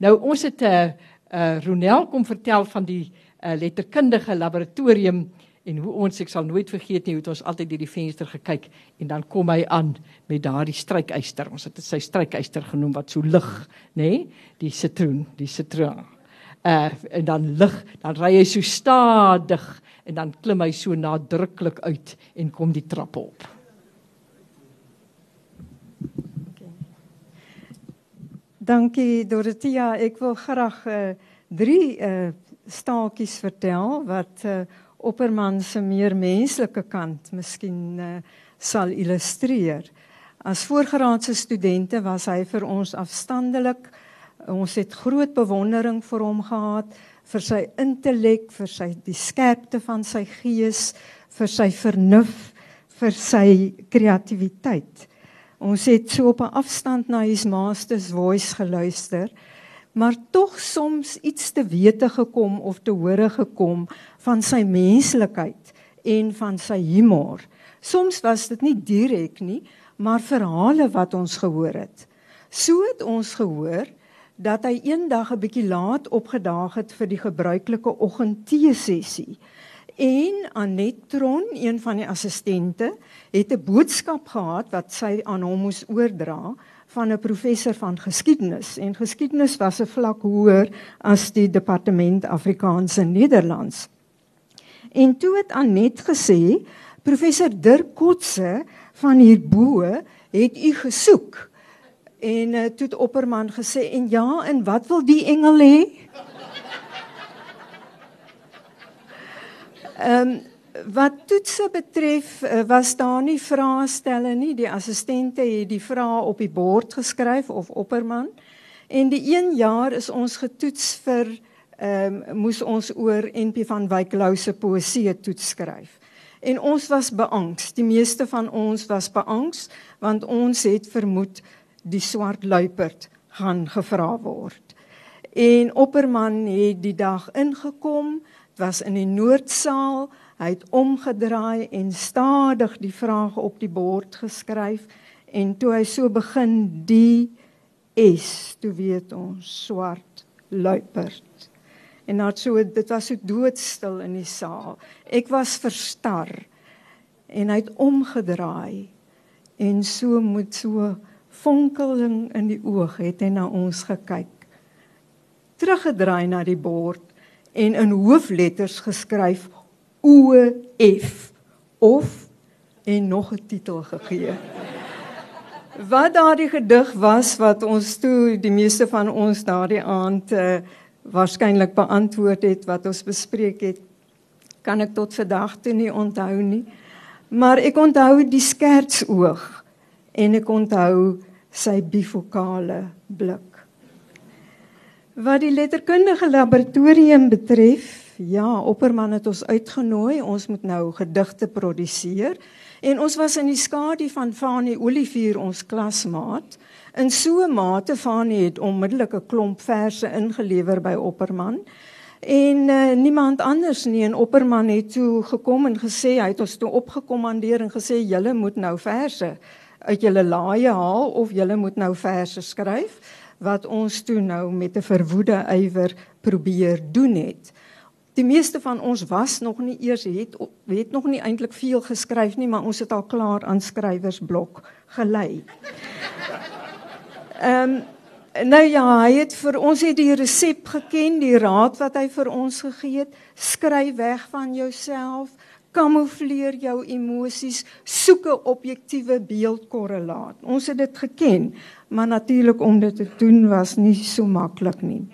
Nou ons het 'n uh, uh, Ronel kom vertel van die uh, letterkundige laboratorium en hoe ons ek sal nooit vergeet nie hoe ons altyd deur die venster gekyk en dan kom hy aan met daardie strykyster. Ons het dit sy strykyster genoem wat so lig, nê? Nee? Die sitroen, die sitroen. Uh en dan lig, dan ry hy so stadig en dan klim hy so nadruklik uit en kom die trappe op. Dankie Dorothea. Ek wil graag uh, drie uh, staaltjies vertel wat uh, Opperman se meer menslike kant miskien uh, sal illustreer. As voorgraadse studente was hy vir ons afstandelik. Ons het groot bewondering vir hom gehad vir sy intellek, vir sy die skerpte van sy gees, vir sy vernuf, vir sy kreatiwiteit. Ons het so op 'n afstand na his master's voice geluister, maar tog soms iets te wete gekom of te hore gekom van sy menslikheid en van sy humor. Soms was dit nie direk nie, maar verhale wat ons gehoor het. So het ons gehoor dat hy eendag 'n een bietjie laat opgedaag het vir die gebruikelike oggendtee sessie. En Anetron, een van die assistente, het 'n boodskap gehad wat sy aan hom moes oordra van 'n professor van geskiedenis en geskiedenis was 'n vlak hoër as die departement Afrikaanse Nederlands. En toe het Anet gesê, professor Dirk Kotse van hierbo het u gesoek. En uh, toe het Opperman gesê en ja, en wat wil die engel hê? Ehm um, wat toetse betref uh, was daar nie vraestelle nie. Die assistente het die vrae op die bord geskryf of Opperman. En die een jaar is ons getoets vir ehm um, moes ons oor NP van Wyk Lou se poesie toets skryf. En ons was beangs. Die meeste van ons was beangs want ons het vermoed die swart luiperd gaan gevra word. En Opperman het die dag ingekom was in die noordsaal. Hy het omgedraai en stadig die vrae op die bord geskryf en toe hy so begin die is, toe weet ons swart luiperd. En dan so dit was so doodstil in die saal. Ek was verstar. En hy het omgedraai en so met so fonkeling in die oog het hy na ons gekyk. Teruggedraai na die bord en in hoofletters geskryf OF of en nog 'n titel gegee. Wat daardie gedig was wat ons toe die meeste van ons daardie aand uh, waarskynlik beantwoord het wat ons bespreek het, kan ek tot vandag toe nie onthou nie. Maar ek onthou die skertsoog en ek onthou sy bifokale blik. Wat die letterkundige laboratorium betref, ja, Opperman het ons uitgenooi. Ons moet nou gedigte produseer en ons was in die skadu van Fanie Olivier ons klasmaat. In so 'n mate Fanie het onmiddellik 'n klomp verse ingelewer by Opperman. En uh, niemand anders nie en Opperman het toe gekom en gesê hy het ons toe opgekommandeer en gesê julle moet nou verse uit julle laaie haal of julle moet nou verse skryf wat ons toe nou met 'n verwoede ywer probeer doen het. Die meeste van ons was nog nie eers het het nog nie eintlik veel geskryf nie, maar ons het al klaar aan skrywersblok gelei. Ehm um, nou ja, hy het vir ons het die resep geken, die raad wat hy vir ons gegee het, skryf weg van jouself, kamoufleer jou emosies, soek 'n objektiewe beeldkorrelaat. Ons het dit geken, maar natuurlik om dit te doen was nie so maklik nie.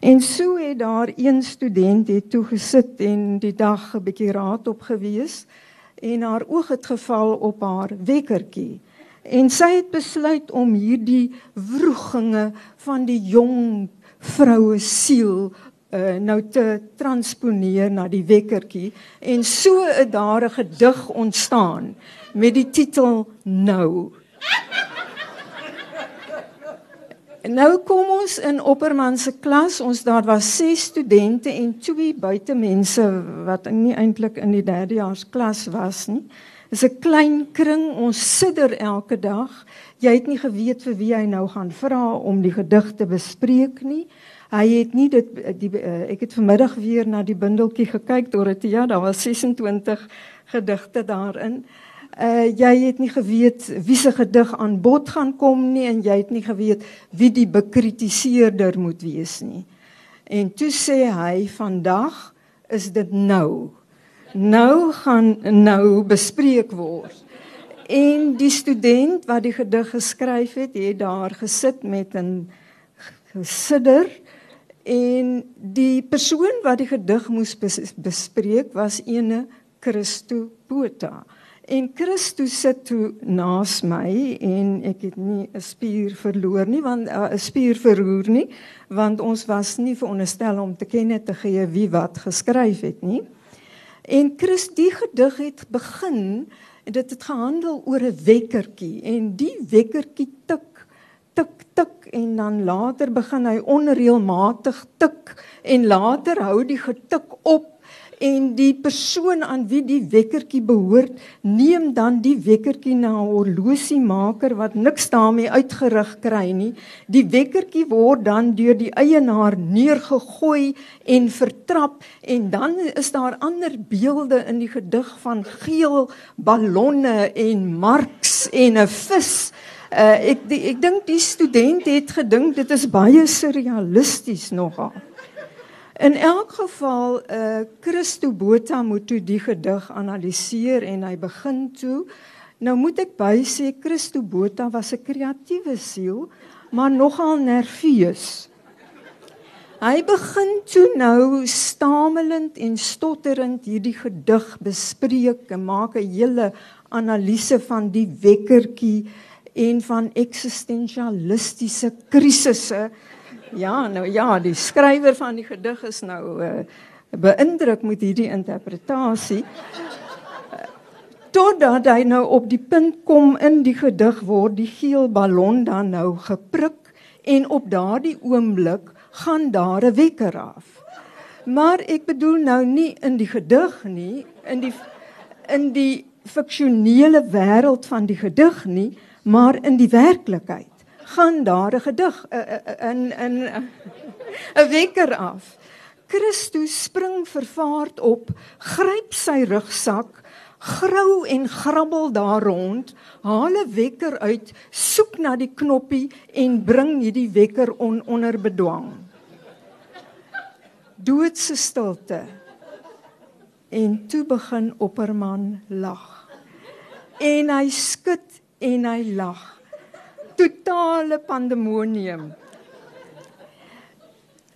En so het daar een student het toe gesit en die dag 'n bietjie raad op gewees en haar oog het geval op haar wekkertjie. En sy het besluit om hierdie wroeginge van die jong vroue siel uh, nou te transponeer na die wekkertjie en so 'n daar 'n gedig ontstaan met die titel Nou. Nou kom ons in Opperman se klas. Ons daar was 6 studente en twee buitemense wat nie eintlik in die derdejaars klas was nie. Dis 'n klein kring, ons sidder elke dag. Jy het nie geweet vir wie hy nou gaan vra om die gedig te bespreek nie. Hy het nie dit die uh, ek het vanmiddag weer na die bundeltjie gekyk Dorothea, daar was 26 gedigte daarin. Uh jy het nie geweet wie se gedig aan bod gaan kom nie en jy het nie geweet wie die bekritiseerder moet wees nie. En toe sê hy vandag is dit nou. Nou gaan nou bespreek word. En die student wat die gedig geskryf het, het daar gesit met 'n gesidder en die persoon wat die gedig moes bespreek was ene Christo Botha. En Christo sit toe naas my en ek het nie 'n spier verloor nie want eh, 'n spier verroer nie want ons was nie veronderstel om te kenne te gee wie wat geskryf het nie. En Chris die gedig het begin en dit het gehandel oor 'n wekkertjie en die wekkertjie tik tik tik en dan later begin hy onreëlmatig tik en later hou die getik op en die persoon aan wie die wekkertjie behoort, neem dan die wekkertjie na 'n horlosiemaker wat niks daarmee uitgerig kry nie. Die wekkertjie word dan deur die eienaar neergegooi en vertrap en dan is daar ander beelde in die gedig van geel ballonne en Marx en 'n vis. Uh, ek die, ek dink die student het gedink dit is baie surrealisties nogal. In elk geval uh Christo Botha moet toe die gedig analiseer en hy begin toe. Nou moet ek by sê Christo Botha was 'n kreatiewe siel, maar nogal nerveus. Hy begin toe nou stamelend en stotterend hierdie gedig bespreek en maak 'n hele analise van die wekkertjie en van eksistensialistiese krisisse Ja, nou ja, die skrywer van die gedig is nou uh, beïndruk met hierdie interpretasie. Totdat hy nou op die punt kom in die gedig word die geel ballon dan nou geprik en op daardie oomblik gaan daar 'n wekker af. Maar ek bedoel nou nie in die gedig nie, in die in die fiksionele wêreld van die gedig nie, maar in die werklikheid gaan daar 'n gedig in in 'n wekker af. Christus spring vervaard op, gryp sy rugsak, grou en grabbel daar rond, haal 'n wekker uit, soek na die knoppie en bring hierdie wekker on, onder bedwang. Doodse stilte. En toe begin Opperman lag. En hy skud en hy lag totale pandemonium.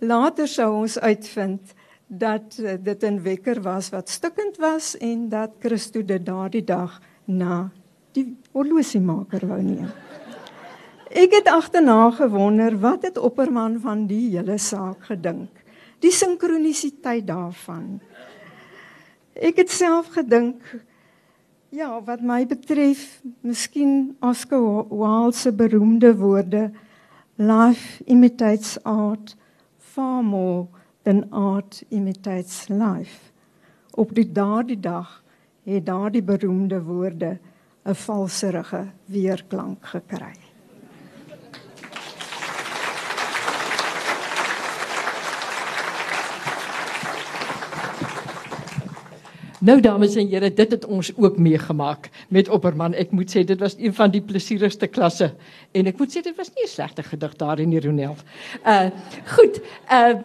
Later sou ons uitvind dat uh, dit 'n wekker was wat stikkend was en dat Christo dit daardie dag na die horlosiemaker wou neem. Ek het agterna gewonder wat het Opperman van die hele saak gedink. Die sinkronisiteit daarvan. Ek het self gedink Ja, wat my betref, miskien Oscar Wilde se beroemde woorde, life imitates art far more than art imitates life. Op die daardie dag het daardie beroemde woorde 'n valserige weerklank gekry. Nou dames en here, dit het ons ook meegemaak met Opperman. Ek moet sê dit was een van die plesierigste klasse en ek moet sê dit was nie 'n slegte gedig daar in die Ronel. Uh goed. Uh